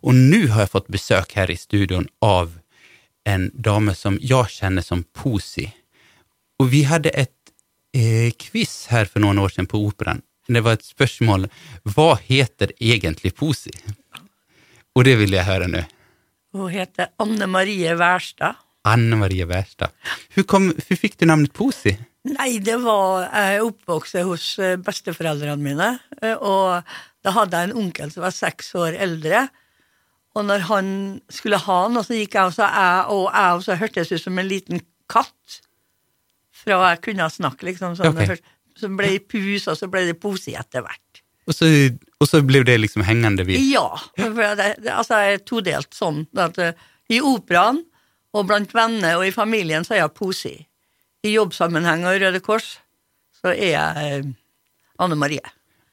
Og nå har jeg fått besøk her i studion av en dame som jeg kjenner som Posi. Og vi hadde et eh, quiz her for noen år siden på Operaen. Det var et spørsmål hva heter egentlig Posi? Og det vil jeg høre nå. Hun heter Anne Marie Wærstad. Anne Marie Wærstad. Hvor, fikk du navnet Posi? Nei, det var Jeg oppvokste hos eh, besteforeldrene mine, eh, og da hadde jeg en onkel som var seks år eldre. Og når han skulle ha noe, så gikk jeg og sa og jeg og så hørtes ut som en liten katt. Fra jeg kunne snakke, liksom. Sånn, Ok. Så ble det pus, og så ble det pose etter hvert. Og så, og så ble det liksom hengende vid. Ja. For det, det, altså, jeg er todelt sånn at eh, i operaen og blant venner og i familien så er jeg posi. I jobbsammenheng og Røde Kors så er jeg eh, Anne Marie.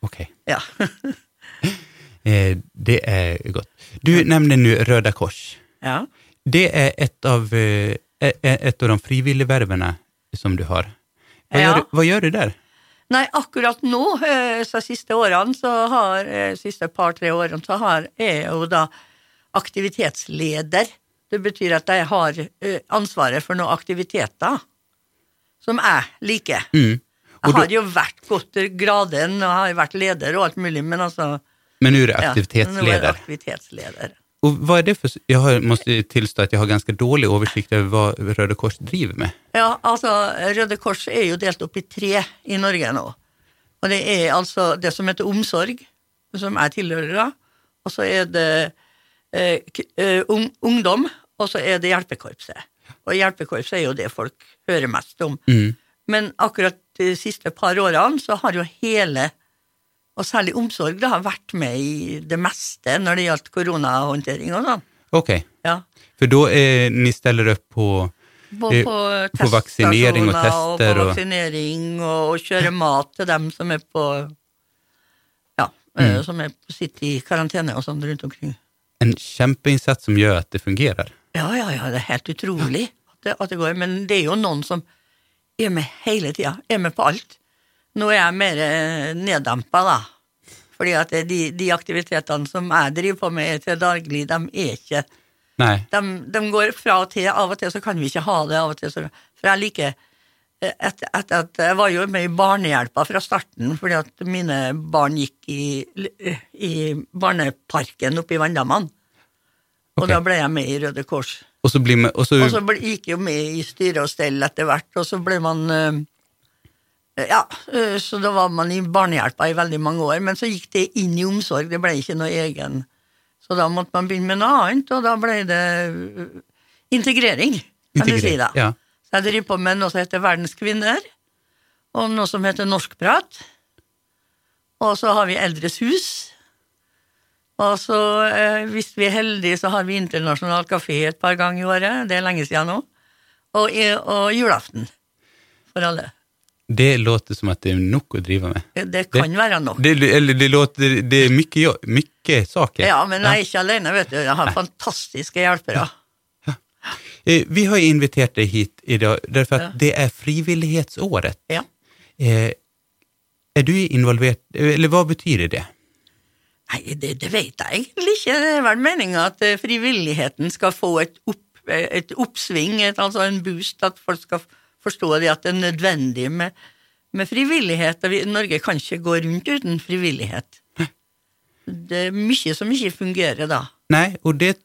Ok, Ja. eh, det er godt. Du nevner nå Røde Kors. ja. Det er et av, eh, et av de frivillige vervene som du har. Hva, Ja. gjør, du- hva gjør du der? Nei, akkurat nå, eh, så siste årene, så har siste par-tre årene, så har jeg jo da aktivitetsleder. Det betyr at jeg har ansvaret for noen aktiviteter som jeg liker. Mm. Jeg har jo vært gått graden, og har vært leder og alt mulig, men altså men nå er du ja, nå er jeg aktivitetsleder. aktivitetsleder. Og hva er det for Jeg har, måste tilstå at jeg har ganske dårlig oversikt over hva Røde Kors driver med. Ja, altså, Røde Kors er jo delt opp i tre i Norge nå. Og det er altså det som heter omsorg, som jeg tilhører da, og så er det eh, eh, ungdom, og så er det hjelpekorpset. Og hjelpekorpset er jo det folk hører mest om. Mm. Men akkurat de siste par årene så har jo hele, og særlig omsorg, da, har vært med i det meste når det gjaldt koronahåndtering og sånn. Ok, Ja. for da er ni steller opp på På, Eh, på, på vaksinering og tester Og på vaksinering og, og kjøre mat til dem som er på Ja, Mm. eh, som er, sitter i karantene og sånn rundt omkring. en kjempeinnsats som gjør at det fungerer. Ja, ja, ja, det er helt utrolig at det, at det går. Men det er jo noen som er med hele tida. Er med på alt. Nå er jeg mer eh, neddempa, da. Fordi at de, de aktivitetene som jeg driver på med til daglig, de er ikke de, de går fra og til. Av og til så kan vi ikke ha det. av og til så, For jeg liker et, etter, et, at Jeg var jo med i Barnehjelpa fra starten, fordi at mine barn gikk i, i barneparken oppe i Vanndammen. Og da ble jeg med i Røde Kors. og så blir man, og så, Og så ble, gikk jo med i styre og stell etter hvert, og så ble man eh, Ja, eh, så da var man i Barnehjelpa i veldig mange år, men så gikk det inn i omsorg, det ble ikke noe egen. Så da måtte man begynne med noe annet, og da ble det eh, integrering, kan du si da. Ja. Så jeg driver på med noe som heter Verdenskvinner, og noe som heter Norskprat. Og så har vi Eldres hus. Og så, eh, hvis vi er heldige, så har vi internasjonal kafé et par ganger i året. Det er lenge siden nå. Og, og julaften for alle. Det låter som at det er nok å drive med. Det kan være nok. Det, eller det låter, det er mye, mye saker. Ja, men jeg er ikke alene, vet du. Jeg har fantastiske hjelpere. Eh, Vi har invitert deg hit i dag derfor at Ja. det er frivillighetsåret. Ja. Eh, er du involvert, eller hva betyr det? Nei, det, det vet jeg egentlig ikke. Det er vel meninga at eh, frivilligheten skal få et, opp, et oppsving, et, altså en boost, at folk skal forstå vi at det er nødvendig med, med frivillighet. Vi, Norge kan ikke gå rundt uten frivillighet. Det er mye som ikke fungerer da. Nei, og det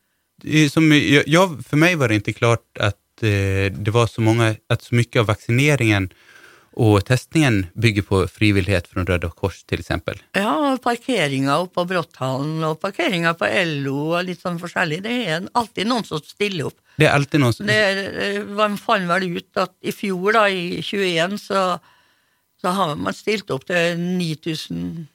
som ja, for meg var det ikke klart att eh, det var så mange, at så mye av vaccineringen och testningen bygger på frivillighet fra Røde Kors f.eks. exempel. Ja, og parkeringa oppe på Brotthallen, og parkeringa på LO, og litt sånn forskjellig. Det er alltid noen som stiller opp. Det er alltid noen som... Det eh, man fant vel ut at i fjor, da, i 21, så, så har man stilt opp til 9000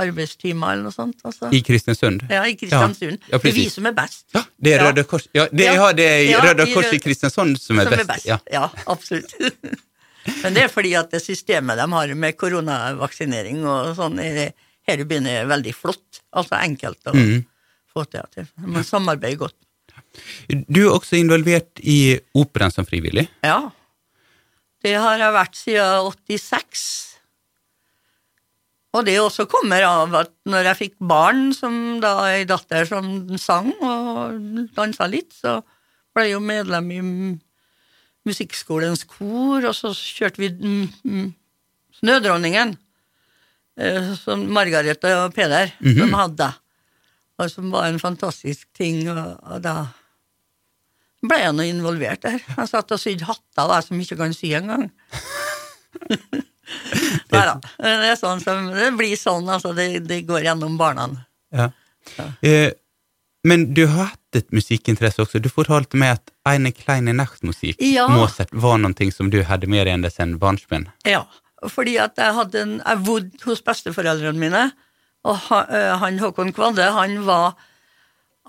arbeidstimer eller noe sånt. Altså. I Kristiansund? ja, i Kristiansund. Ja, det er vi som er best. Ja, det er Røde Kors, ja, det, Ja. ja. det er Røde Kors i Kristiansund som er som bäst. er best. Ja. Ja, absolutt. Men det er fordi at det systemet de har med koronavaksinering og sånn, er- her i byen er veldig flott. Altså enkelt å Mm. få til. at Man samarbeider godt. Du er også involvert i operaen som frivillig. Ja. Det har jeg vært siden 86. Og det også kommer av at når jeg fikk barn, som da ei datter som sang og dansa litt, så ble jeg jo medlem i musikkskolens kor, og så kjørte vi mm, mm, Snødronningen, eh, som Margaret og Peder Mhm. som hadde, og som var en fantastisk ting, og, og da ble jeg nå involvert der. Jeg satt og sydde hatter, jeg som ikke kan sy engang. Nei da. Det er sånn som Det blir sånn, altså. Det, det går gjennom barna. Ja. Eh, men du har hatt et musikkinteresse også. Du fortalte meg at Eine kleine Nachtmusik, Ja. Mozart, var noe som du hadde med deg enda siden barnsben. Ja, fordi at jeg hadde en Jeg bodde hos besteforeldrene mine, og han, Håkon Kvadde, han var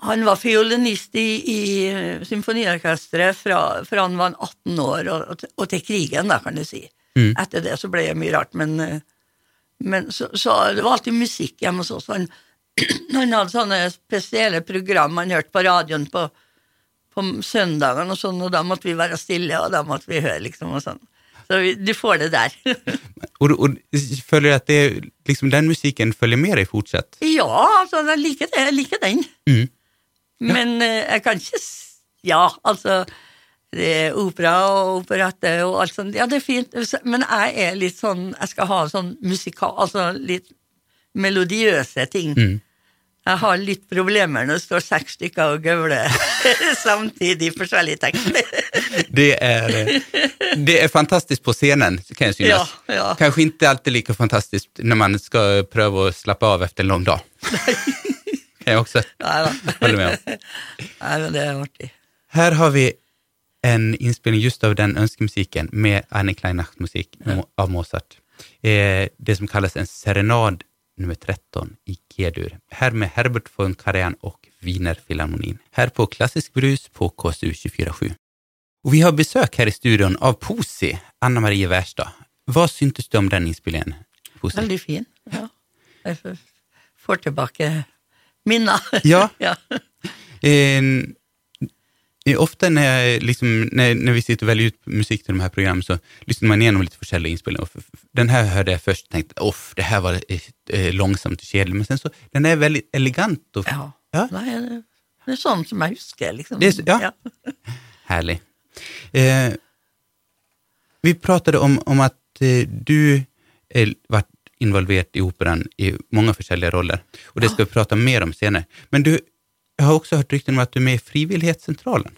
han var fiolinist i, i symfoniorkesteret fra, fra han var 18 år og, og, til- krigen, da, kan du si. Mm. Etter det så ble det mye rart, men, men så, så det var alltid musikk hjemme hos oss. Han, han hadde sånne spesielle program han hørte på radioen på, på søndagene og sånn, og da måtte vi være stille, og da måtte vi høre, liksom, og sånn. Så vi, du får det der. Og, og føler du at det, liksom, den musikken følger med deg fortsatt? ja, altså, jeg liker det, jeg liker den. Mm. Men eh, jeg kan ikke Ja, altså det er opera og operette og alt sånt, ja, det er fint, men jeg er litt sånn Jeg skal ha sånn musikal... Altså litt melodiøse ting. Mm. Jeg har litt problemer når det står seks stykker og gauler samtidig i forskjellige tekster. Det er, det fantastisk på scenen, kan jeg synes. Ja, ja. Kanskje ikke alltid like fantastisk når man skal prøve å slappe av etter en lang dag. kan jeg også Nei holde med om. Nei, men det er artig. Her har vi en innspilling just av den ønskemusikken med Anne kleine Nachtmusik av Mozart. Eh, Det som kalles en serenad nummer 13 i G-dur. Her med Herbert von Karajan og Wienerfilharmonien. Her på Klassisk brus på KSU 247. Og vi har besøk her i studion av Posi, Anna Marie Wærstad. Hva syntes du om den innspillingen? Posi? Veldig fin. Ja. Jeg får tilbake minner. Ja. ja. Eh, ofte når, jeg, liksom, når, når vi sitter og velger ut musikk til de her programmene, så lytter man gjennom litt forskjellige innspill. Og f- f- Den her hørte jeg først og tenkte off, det her var eh, eh, langsomt og kjedelig, men sen så, den er veldig elegant og ja. Ja. Nei, det, er sånn som jeg husker, liksom. Det så- ja. herlig. Eh, vi pratet om, om at eh, du har vært involvert i operaen i mange forskjellige roller, og det skal vi prate mer om senere. Men du, jeg har også hørt rykter om at du er med i Frivillighetssentralen.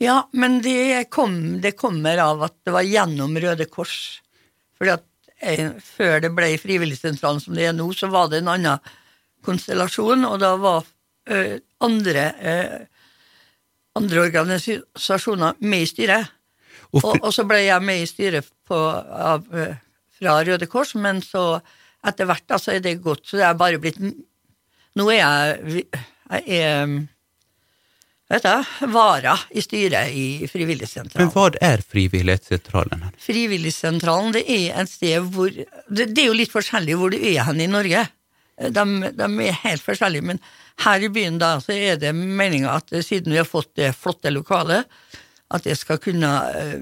Ja, men det, kom, det kommer av at det var gjennom Røde Kors. Fordi at jeg, før det ble Frivilligsentralen som det er nå, så var det en annen konstellasjon, og da var ø, andre, ø, andre organisasjoner med i styret. Og Og, og så ble jeg med i styret på, av, eh, fra Røde Kors, men så etter hvert altså, er det gått, så det er bare blitt Nå er jeg, jeg er vet du, vara i styret i Men hva er Frivillighetssentralen? Frivilligsentralen det er et sted hvor det, det er jo litt forskjellig hvor du er hen i Norge. De, de er helt forskjellige, men her i byen da, så er det meninga at siden vi har fått det flotte lokalet, at det skal kunne eh,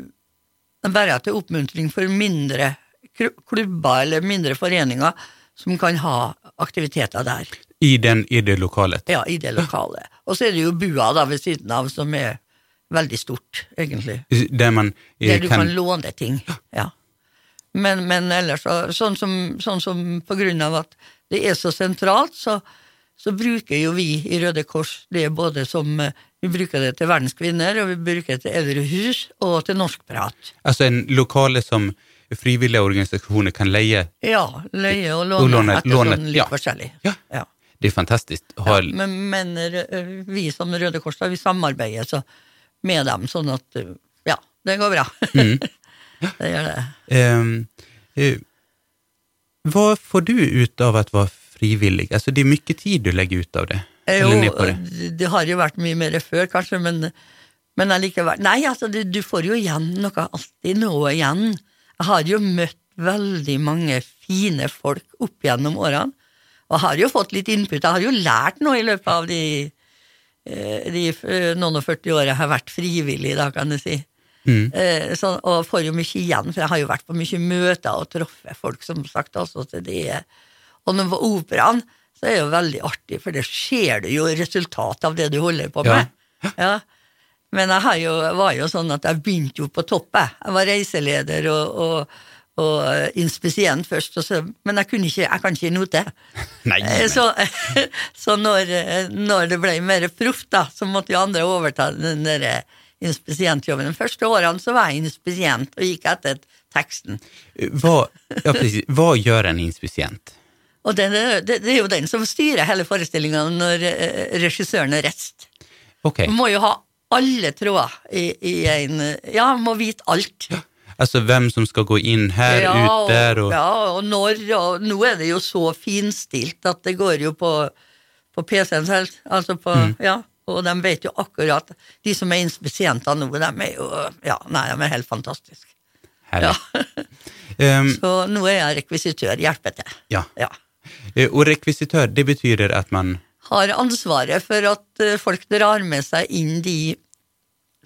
være til oppmuntring for mindre klubber eller mindre foreninger som kan ha aktiviteter der. I, den, I det lokalet? Ja, i det lokalet. Og så er det jo bua da ved siden av, som er veldig stort, egentlig. Der man eh, Der du kan, kan låne ting. Ja. Men, men ellers, så, sånn, som, sånn som på grunn av at det er så sentralt, så, så bruker jo vi i Røde Kors det både som eh, Vi bruker det til Verdens kvinner, og vi bruker det til Eldrehus og til Norskprat. Altså en lokale som frivillige organisasjoner kan leie. Ja, leie og Og låne, låne- etter låne, sånn litt ja. forskjellig. Ja. Ja. Det er fantastisk. Har... Ja, men, men eh, vi som Røde Kors, da, vi samarbeider så, med dem, sånn at eh, ja, det går bra. Mm. det gjør det. Um, uh, hva får du ut av å være frivillig? Altså, det er mye tid du legger ut av det. Jo, ned på det. det. det har jo vært mye mer før, kanskje, men, men allikevel Nei, altså, du, du får jo igjen noe, alltid noe igjen. Jeg har jo møtt veldig mange fine folk opp gjennom årene, og har jo fått litt input. Jeg har jo lært noe i løpet av de, eh, de eh, noen og 40 årene jeg har vært frivillig, da, kan du si. Mm. Eh, så, og får jo mye igjen, for jeg har jo vært på mye møter og truffet folk, som sagt, også til det Og når på operaen, så er det jo veldig artig, for det ser du jo resultatet av det du holder på med. Ja. Men jeg, har jo, var jo sånn at jeg begynte jo på toppet. Jeg var reiseleder og, og, og inspisient først, og så, men jeg, kunne ikke, jeg kan ikke note. Nei, nei. Så, så når, når det ble mer proft, da, så måtte jo andre overta den der inspisient-jobben. De første årene så var jeg inspisient og gikk etter teksten. hva, ja, hva gjør en inspisient? Det, det, det er jo den som styrer hele forestillinga når eh, regissøren er reist. Okay. Må jo ha alle tråder i, i en Ja, må vite alt. Altså hvem som skal gå inn her, ja, ut der, og ja, og når, og nå er det jo så finstilt at det går jo på, på PC-en selv, altså på, Mm. ja, og de vet jo akkurat, de som er inspisienter nå, de er jo, ja, nei, de er helt fantastiske. Ja. um, Så nå er jeg rekvisitør, hjelper til. ja. Ja. Eh, Og rekvisitør, det betyr at man Har ansvaret for at eh, folk drar med seg inn de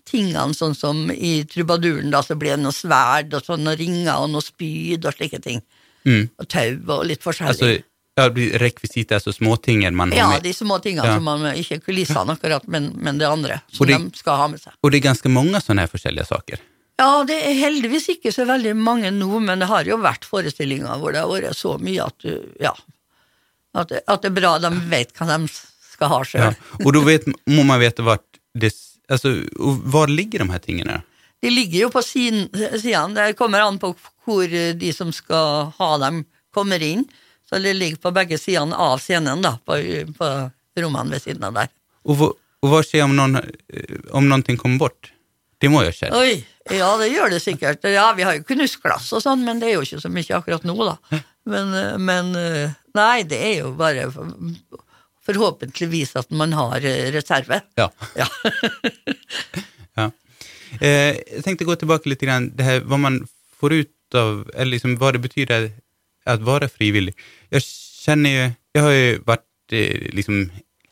tingene, sånn som i trubaduren, da, så blir det noe sverd og sånne ringer og noe spyd og slike ting. mm, Og tau og litt forskjellig. Altså, ja, rekvisitt er så småtingen man har Ja, med. de små tingene Ja. som man Ikke kulissene akkurat, men, men det andre. Som de- de skal ha med seg. Og det er ganske mange sånne her forskjellige saker. Ja, det er heldigvis ikke så veldig mange nå, men det har jo vært forestillinger hvor det har vært så mye at du Ja. At at det er bra de vet hva de skal ha sjøl. Ja. Og da må man vite hva det Altså, hvor ligger de her tingene? De ligger jo på sidene. Det kommer an på hvor de som skal ha dem, kommer inn. Så det ligger på begge sidene av scenen, da, på, på rommene ved siden av der. Og hva, og hva skjer om, noen, eh, om noe kommer bort? Det må jo skje. Oi, ja, det gjør det sikkert. Ja, vi har jo knusglass og sånn, men det er jo ikke så mye akkurat nå, da. Men, eh, men eh, nei, det er jo bare forhåpentligvis at man har eh, reserve. Ja. Ja. ja. Eh, jeg tenkte gå tilbake litt grann, det her, hva man får ut av, eller liksom hva det betyr å være frivillig. Jeg kjenner jo Jeg har jo vært eh, liksom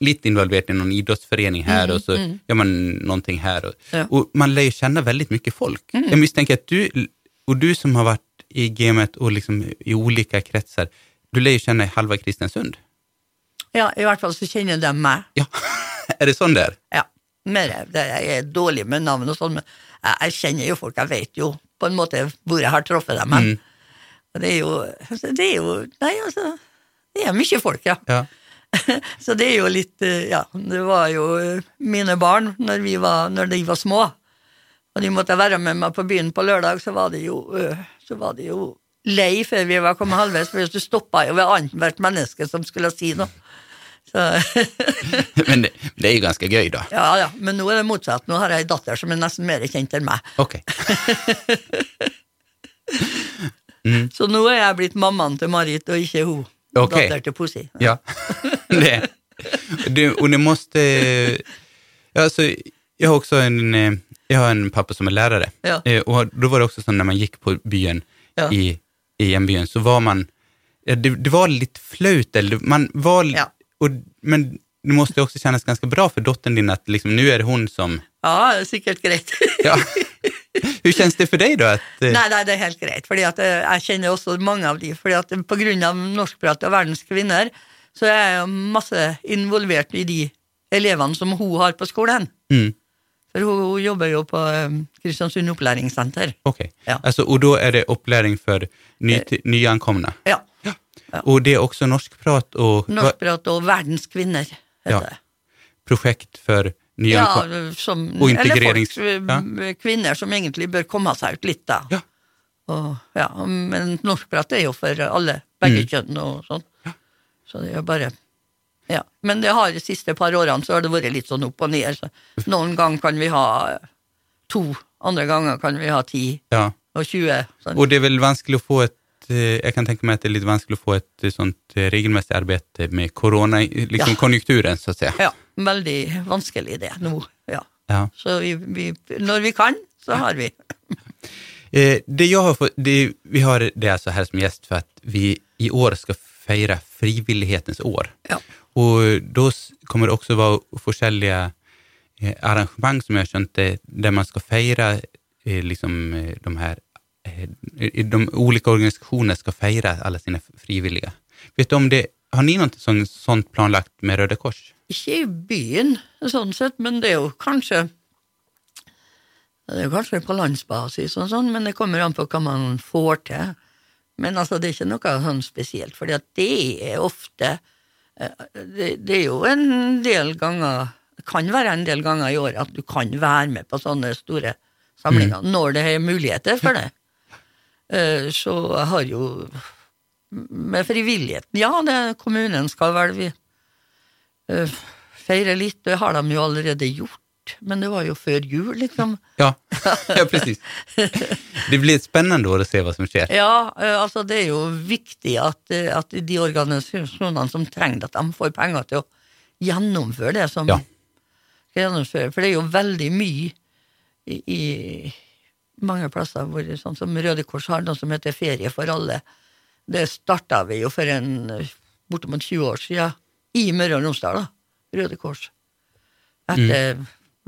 litt involvert i noen idrettsforening her, mm, og så gjør man noe her. Og, Ja. og man lærer kjenne veldig mye folk. Jeg mistenker at du, og du som har vært i gamet og liksom i olika kretser, du lærer kjenne halva Kristiansund. Ja, i hvert fall så kjenner de meg. Ja, Er det sånn det er? Ja, mer, det jeg er dårlig med navn og sånn, men jeg, jeg kjenner jo folk, jeg vet jo på en måte hvor jeg har truffet dem. Mm. Og det er jo, altså, det er jo, nei altså, det er mye folk, ja. Ja. Så det er jo litt, eh, ja, det var jo eh, mine barn når, vi var, når de var små, og de måtte være med meg på byen på lørdag, så var det jo, øh, så var det jo lei før vi var kommet halvveis, for du stoppa jo ved annethvert menneske som skulle si noe. Men det, det er jo ganske gøy da. ja, ja, men nå er det motsatt. Nå har jeg ei datter som er nesten mer kjent enn meg. Okej. Så nå er jeg blitt mammaen til Marit, og ikke hun. Okay. Datter til Pussy. Ja. det, Du, och det måste... Ja, altså, Jeg har også en, jeg har en pappa som er lærer, Ja. og da var det også sånn når man gikk på byen Ja. i, i hjembyen, så var man... Det, det var litt flaut, eller man var... Ja. Och, men det måste också kännas ganska bra för dottern din att liksom, nu är det hon som... Ja, det er sikkert greit. Ja. Hvordan kjennes det for deg, da? At, eh, Nei, nei, det er helt greit, fordi at eh, jeg kjenner også mange av de. fordi at av norskprat og verdens kvinner, så er jeg masse involvert i de elevene som hun har på skolen. Mm, For hun, hun jobber jo på eh, Kristiansund opplæringssenter. Ok, Ja. altså, Og da er det opplæring for ny, nyankomna. Ja. Och det er også norskprat og Norskprat og verdens kvinner, heter Ja. det. projekt för nyankomna. Ja, som, Og integrerings- Eller folk, eh, kvinner som egentlig bør komme seg ut litt, da. Ja. Og, ja, men norskprat er jo for alle, begge Mm. kjønn og sånn. Så det er bare Ja. Men det har de siste par årene så har det vært litt sånn opp og ned. Så noen ganger kan vi ha to, andre ganger kan vi ha ti Ja. og tjue. Sånn. Og det er vel vanskelig å få ett, eh, jag kan tenke meg at det er litt vanskelig å få et eh, sånt regelmessig arbeid med corona, eh, liksom Ja. konjunkturen så å si. Ja, veldig vanskelig det nå. Ja. Ja. Så vi, vi, når vi kan, så har vi. Eh, det jeg har fått, det, vi har det altså her som gjest for at vi i år skal feire frivillighetens år. Ja. Og da kommer det også være forskjellige arrangement som jeg har skjønt det, man skal fira eh, liksom eh, de här, eh, de olika organisasjonene ska fira alla sina frivilliga. Vet du om det, Har ni noe sånt, sånt planlagt med Røde Kors? Ikke i byen, sånn sett, men det er jo kanskje Det er jo kanskje på landsbasis og sånn, men det kommer an på hva man får til. Men altså, det er ikke noe sånn spesielt, for det er ofte eh, det, det er jo en del ganger Det kan være en del ganger i året at du kan være med på sånne store samlinger, når det er muligheter for det. Eh, Så jeg har jo med frivilligheten Ja, det kommunen skal vel vi eh, feire litt, det har de jo allerede gjort, men det var jo før jul, liksom. Ja, ja precis. Det blir et spennende år å se hva som skjer. Ja, eh, altså det er jo viktig at, at de organisasjonene som trenger det, at de får penger til å gjennomføre det som Ja. For det er jo veldig mye i, i mange plasser hvor sånn som Røde Kors har noe som heter Ferie for alle. Det starta vi jo for en bortimot 20 år siden i Møre og Romsdal, da. Røde Kors. Etter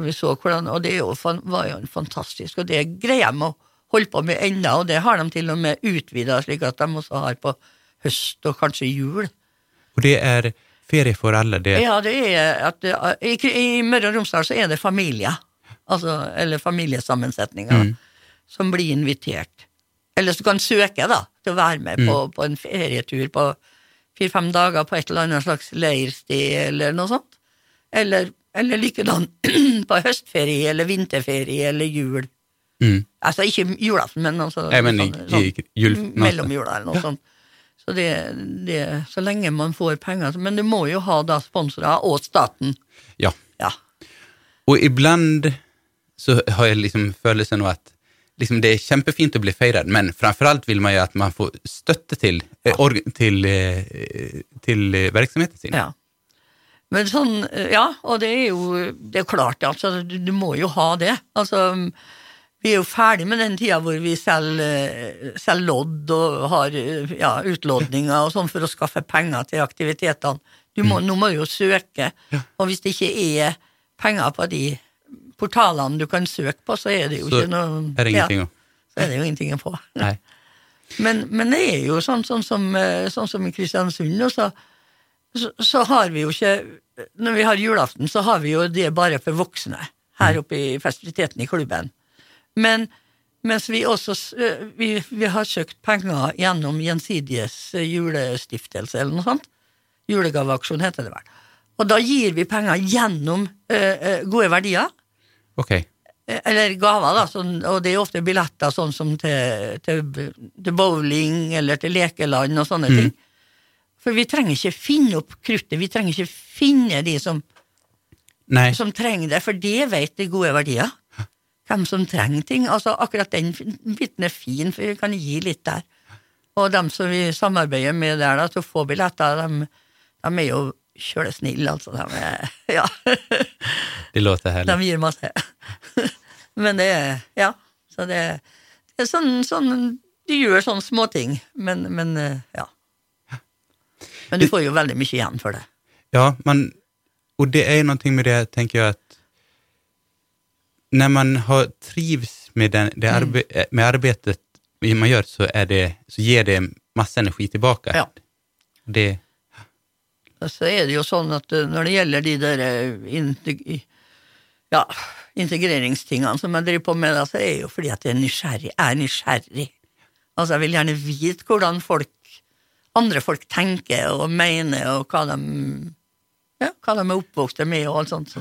vi så hvordan, Og det jo, var jo fantastisk, og det greier de å holde på med ennå, og det har de til og med utvida, slik at de også har på høst og kanskje jul. Og det er ferie for alle. Det, Ja, det er at i, I Møre og Romsdal så er det familier, altså, eller familiesammensetninger, som blir invitert. Eller som kan søke, da, til å være med på, på en ferietur på fire-fem dager på et eller annet slags leirsted, eller noe sånt. Eller, eller likedan på høstferie eller vinterferie eller jul. Mm. Altså ikke julaften, men altså Jeg mener sånn- i jul... mellomjula eller noe sånt. Så det, det, så lenge man får penger Men du må jo ha da sponsorer og staten. Ja. Ja. Og iblant så har jeg liksom følelsen av at liksom det er kjempefint å bli feiret, men framfor alt vil man jo at man får støtte til, ja. or, til, eh, til eh, virksomheten sin. ja. Men sånn, ja, og det er jo det er klart, altså, du, du må jo ha det. Altså, vi er jo ferdig med den tida hvor vi selger, selger lodd og har ja, utlodninger og sånn for å skaffe penger til aktivitetene. Du må, Nå må du jo søke, og hvis det ikke er penger på de portalene du kan søke på, så er det jo Så ikke noe er det ingenting ja, så er det jo ingenting å få. Men, men det er jo sånn, sånn, som, eh, sånn som i Kristiansund, og så, så, så har vi jo ikke Når vi har julaften, så har vi jo det bare for voksne her oppe i festiviteten i klubben. Men mens vi også eh, vi, vi har søkt penger gjennom Gjensidiges eh, julestiftelse eller noe sånt. Julegaveaksjon heter det vel. Og da gir vi penger gjennom uh, uh, gode verdier. Ok. Eller gaver, da, sånn, og det er ofte billetter sånn som til, til, til bowling eller til lekeland og sånne ting. For vi trenger ikke finne opp kruttet, vi trenger ikke finne de som, som trenger det, for det vet de gode verdier. Hvem som trenger ting. Altså Akkurat den biten er fin, for vi kan gi litt der. Og dem som vi samarbeider med der da, til å få billetter, de, de er jo kjølesnille, altså. De ja. Det låter herlig. De gir masse. Men det er Ja. Så det, det er sånn, sånn Du gjør sånne småting, men, men eh, ja. Men du får jo veldig mye igjen for det. Ja, men, Og det er jo noe med det, tenker jeg, at når man har trivs med, den, det Mm. arbe, med arbetet man gjør, så, är det, så gir det masse energi tilbake. Ja. Det, Så er det jo sånn at eh, når det gjelder de der eh, integ ja, integreringstingene som jeg driver på med, så er det jo fordi at jeg er nysgjerrig. Jeg er nysgjerrig. Altså, jeg vil gjerne vite hvordan folk, andre folk tenker og mener, og hva de, ja, hva de er oppvokst med, og alt sånt.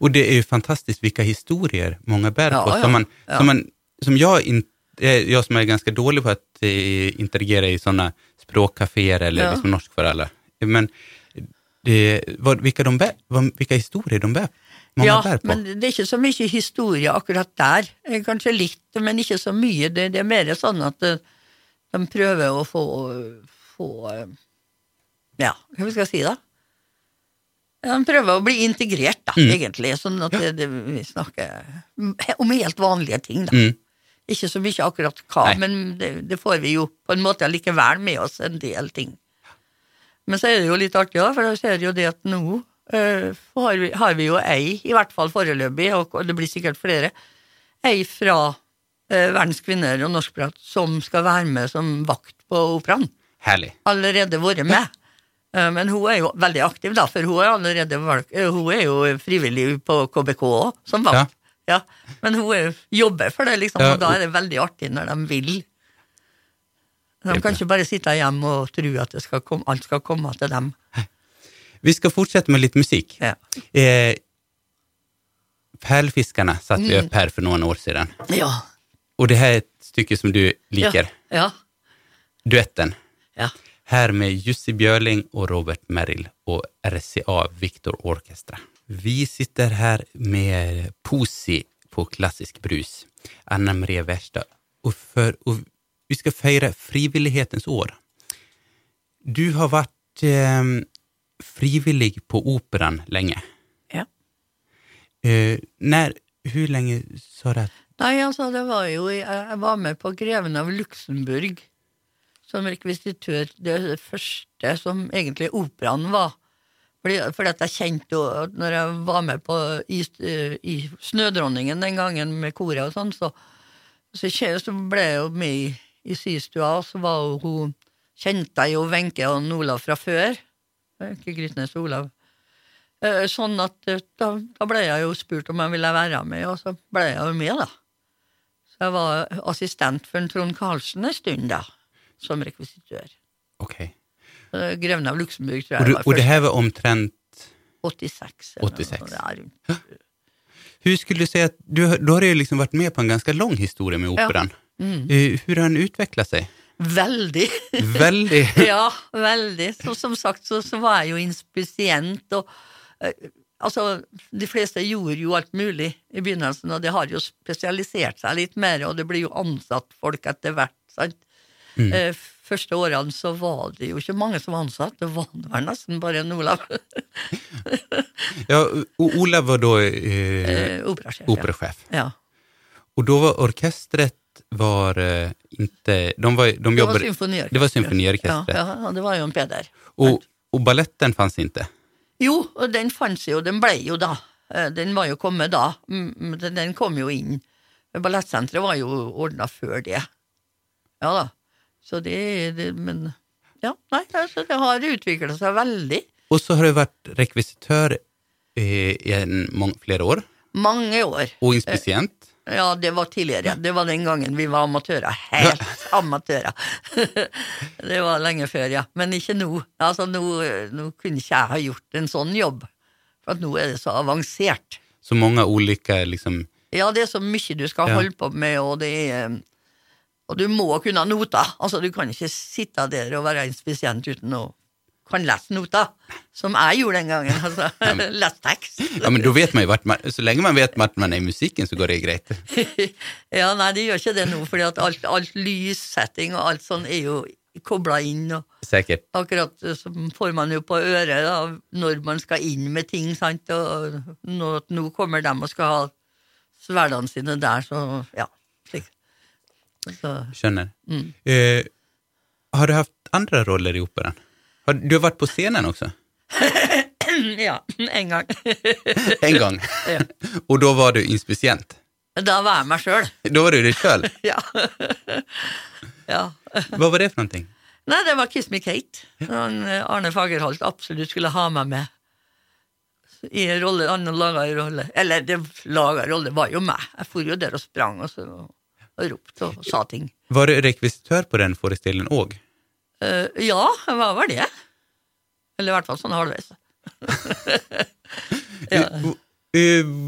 Og det er jo fantastisk hvilke historier mange bærer på. ja, Som, man, som, man, som jeg eh, som er ganske dårlig på å eh, i sånne språkkafeer eller liksom norsk for alle. Men det, hvilke, de bär, vad, historier de bär, ja, bär på. men det er ikke så mye historie akkurat der. Kanskje litt, men ikke så mye. Det, det er mer sånn at eh, de prøver å få, få Ja, hva skal jeg si, da? De prøver å bli integrert, da, Mm. egentlig. Sånn at det, det, vi snakker om helt vanlige ting, da. Mm. Ikke så mye akkurat hva, Nei. men det, det får vi jo på en måte allikevel med oss en del ting. Men så er det jo litt artig, da, for jeg ser jo det at nå Uh, har, vi, har vi jo ei, i hvert fall foreløpig, og det blir sikkert flere, ei fra uh, Verdens kvinner og norskprat som skal være med som vakt på operaen. Herlig. allerede vært med. Eh, Men hun er jo veldig aktiv, da, for hun er allerede hun er jo frivillig på KBK òg, som valgt. Ja. Men hun er, jobber for det, liksom, Ja, og da er det veldig artig når de vil. De kan ikke bare sitte hjemme og tro at det skal komme, alt skal komme til dem. Vi skal fortsette med litt musikk. Ja. Eh, Pärlfiskarna satte vi opp her for noen år siden. Ja. Og det her er et stykke som du liker. Ja. Duetten. ja. Her med Jussi Bjørling og Robert Merrill og RCA Victor Orchestra. Vi sitter her med Posi på Klassisk Brus, Anna Marie Wärsta. Og, för, och vi skal feire frivillighetens år. Du har vært eh, frivillig på Operan lenge. ja. Eh, når Hvor lenge, sa du. Nei, altså, det var jo Jeg var med på Greven av Luxembourg som rekvisitør. Det første som egentlig operaen var. Fordi, fordi at jeg kjente at når jeg var med på i, i Snødronningen den gangen med koret og sånn, så, så, så ble jeg jo med i, i systua, og så var hun Kjente jeg jo Wenche og Olav fra før. Ikke Grytnes og Olav. Eh, Sånn at eh, da, da ble jeg jo spurt om jeg ville være med, og så ble jeg jo med, da. Så jeg var assistent for en Trond Karlsen en stund, da, som rekvisitør. Okej. Eh, Greven av Luxembourg, tror jeg du, var och det her var omtrent... 86. eller 86. noe, ja, rundt. Hur skulle du si at du, du har jo liksom vært med på en ganske lang historie med operan. Mm. Hvordan Hur har den utvikla seg? Veldig. veldig. ja, veldig. Så, som sagt så, så var jeg jo inspisient, og eh, altså, de fleste gjorde jo alt mulig i begynnelsen, og det har jo spesialisert seg litt mer, og det blir jo ansatt folk etter hvert, sant. Mm. Eh, første årene så var det jo ikke mange som var ansatt, det var vel nesten bare en Olav, Ja, Olav var da eh, eh, operasjef. ja. Ja. Og da var orkestret var eh, inte... De, var, de Det var symfoniorkester. Det var symfoniorkestret. Ja, ja, det var jo en Peder. Och, och balletten fanns inte. Jo, og den fantes jo, den ble jo da. Eh, Den var jo kommet da, Mm, den- den kom jo inn. Ballettsenteret var jo ordna før det. Ja da. Så det, det Men ja, nei, altså, det har utvikla seg veldig. Og så har du vært rekvisitør i en, mång, flera år Mange år. Og inspicient. Ja, det var tidligere. Det var den gangen vi var amatører. Helt amatører. det var lenge før, ja. Men ikke nå. Altså, nå, nå kunne ikke jeg ha gjort en sånn jobb. For nå er det så avansert. Så mange ulike liksom... Ja, det er så mye du skal Ja. holde på med, og det er Og du må kunne noter. Altså, du kan ikke sitte der og være inspisient uten å kan lese noter, som jeg gjorde den gangen. Altså, lese tekst. Ja, men da vet man jo hvert man... Så lenge man vet hvert man er i musikken, så går det greit. ja, nei, det gjør ikke det nå, fordi at alt, alt lyssetting og alt sånn er jo kobla inn, og Sikkert. akkurat så får man jo på øret da, når man skal inn med ting, sant, og nå, nå kommer de og skal ha sverdene sine der, så ja, slik. Så, Skjønner. mm. Eh, har du haft andre roller i operan? Du har vært på scenen også? ja, en gang. En gang? Ja. da då var du inspisient? Da var jeg meg sjøl. Da var du deg sjøl? Ja. ja. Hva var det for noen ting? Nei, det var Kiss Me Kate. Han, eh, Arne Fagerholt absolutt skulle ha meg med i en rolle. Han laga en rolle. Eller, det laga rolle var jo meg. Jeg for jo der og sprang og, så, og ropte og sa ting. Var du rekvisitør på den forestillingen òg? Eh, ja, hva var det. Eller i hvert fall sånn halvveis. ja.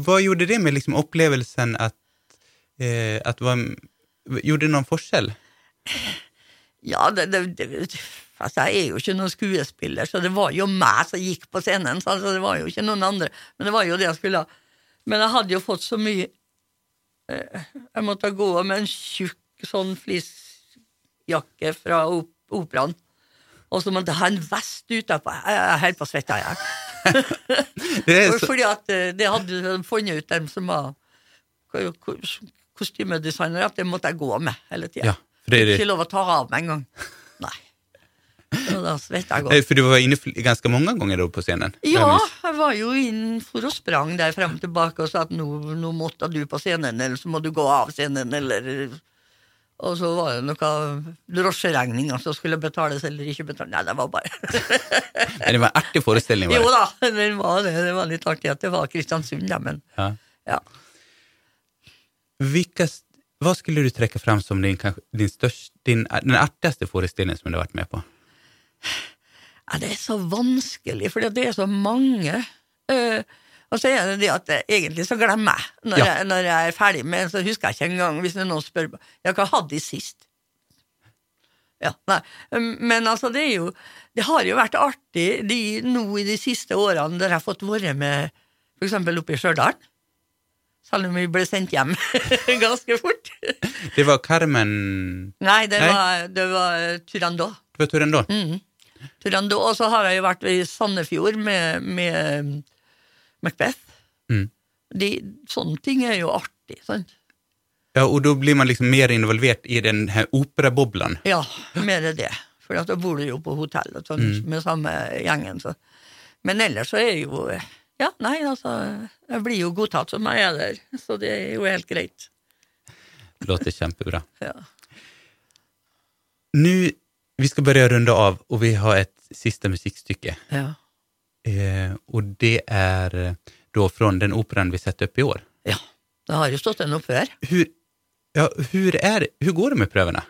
Vad gjorde det med liksom opplevelsen at, eh, att vara... Gjorde det noen forskjell? Ja, det, det, det, altså jeg er jo ikke noen skuespiller, så det var jo meg som gikk på scenen. Så altså, det var jo ikke noen andre, men det var jo det jeg skulle ha. Men jeg hadde jo fått så mye eh, Jeg måtte gå med en tjukk sånn flisjakke fra op operaen. Og så måtte jeg ha en vest utapå. Jeg er helt på i. Det så, Fordi at eh, det hadde de funnet ut, dem som var ko- ko- kostymedesignere, at det måtte jeg gå med hele tida. ja, det Ikke lov å ta av med en gang. Nei. Og da svetta jeg godt. For du var inne ganske mange ganger på scenen? Ja, jeg var jo inne for og sprang der frem og tilbake og sa at nå, nå måtte du på scenen, eller så må du gå av scenen, eller Og så var det noe drosjeregninger som skulle betales eller ikke betales. Nei, det var bare Men det var en artig forestilling, var det? Jo da, det var, det. det var litt artig at det var Kristiansund, da, men Ja. ja. Hvilke, hva skulle du trekke frem som din, din største, din, den artigste forestillingen som du har vært med på? Ja, det er så vanskelig, for det er så mange. Eh, og så er det det at egentlig så glemmer jeg. Når, Ja. jeg. når jeg er ferdig med en, så husker jeg ikke engang hvis noen spør Ja, hva hadde de sist? Ja, nei. Um, Men altså, det er jo Det har jo vært artig de, nå i de siste årene der jeg har fått være med eksempel oppe i Stjørdal. Selv om vi ble sendt hjem ganske fort. Det var Carmen Nei, det Nei. var, det var Turandot. Det var Turandot. Mm. Turandot. Og så har jeg jo vært i Sandefjord med, med Macbeth. Mm. De, sånne ting er jo artig, sant? Ja, og da blir man liksom mer involvert i den her operaboblen. Ja, mer er det. For da bor du jo på hotell sånn, Mm. med samme gjengen. Så. Men ellers så er jo Ja, nei, altså Jeg blir jo godtatt som jeg er der, så det er jo helt greit. Låter kjempebra. Ja. Nu, vi skal bare runde av og vi har et siste musikkstykke. Ja. Eh, og det er da fra den operan vi setter opp i år. ja. Det har jo stått en opp før. Hur, ja, hur, er, hur går det med prøvene?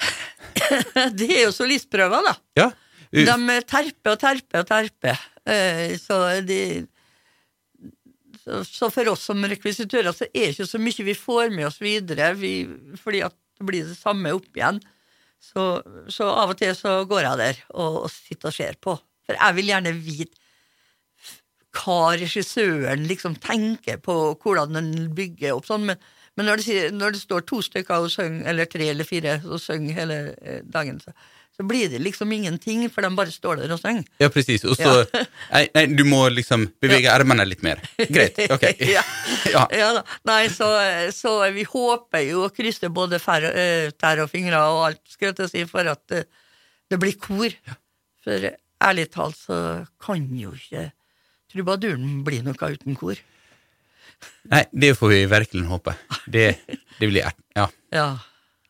det er jo solistprøver, da. Ja, eh, De terper og terper og terper. Eh, Så, de, så, så for oss som rekvisitører så er det ikke så mye vi får med oss videre, vi, fordi at det blir det samme opp igjen. Så, så av og til så går jeg der og, og sitter og ser på. For jeg vil gjerne vite hva regissøren liksom tenker på, hvordan den bygger opp sånn. Men, men når, det, når det står to stykker og synger, eller tre eller fire og synger hele eh, dagen, så, så blir det liksom ingenting, for de bare står der og synger. ja precis. Og så, ja. nei, nei, du må liksom bevega armarna litt mer. Greit, ok. ja. Ja. ja da. Nei, så, så vi håper jo å krysse både fær, eh, tær og fingre og alt, skal jeg til å si, for at det, det blir kor. For ærlig talt så kan jo ikke trubaduren bli noe uten kor. Nei, det får vi virkelig håpe. Det, det blir ja. Ja.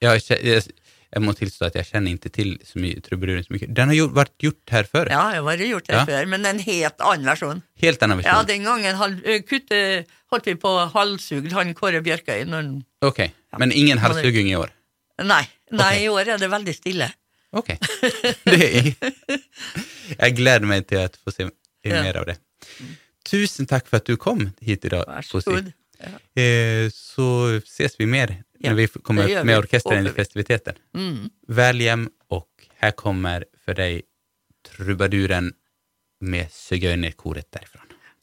Jag, jeg, jeg, jag må tilstå at jeg kjenner ikke til så mye trubaduren så mycket. Den har jo vært gjort her før. ja, jeg har vært gjort her Ja. før, men en helt annen versjon. Helt annen versjon. Ja, den gangen holdt vi på halshugd han Kåre Bjørkøy. Han- Okej, men ingen halshugging i år? nei, nei okay. i år er det veldig stille. Det jeg Jag gläder mig till att få se mer av det. Tusen takk for at du kom hit idag, Pussy. Varsågod. Ja. Eh, så ses vi mer Ja, når vi kommer med orkesteret inn i festiviteten. Mm. Vel hjem, og her kommer for deg trubaduren med sigøynerkoret därifrån.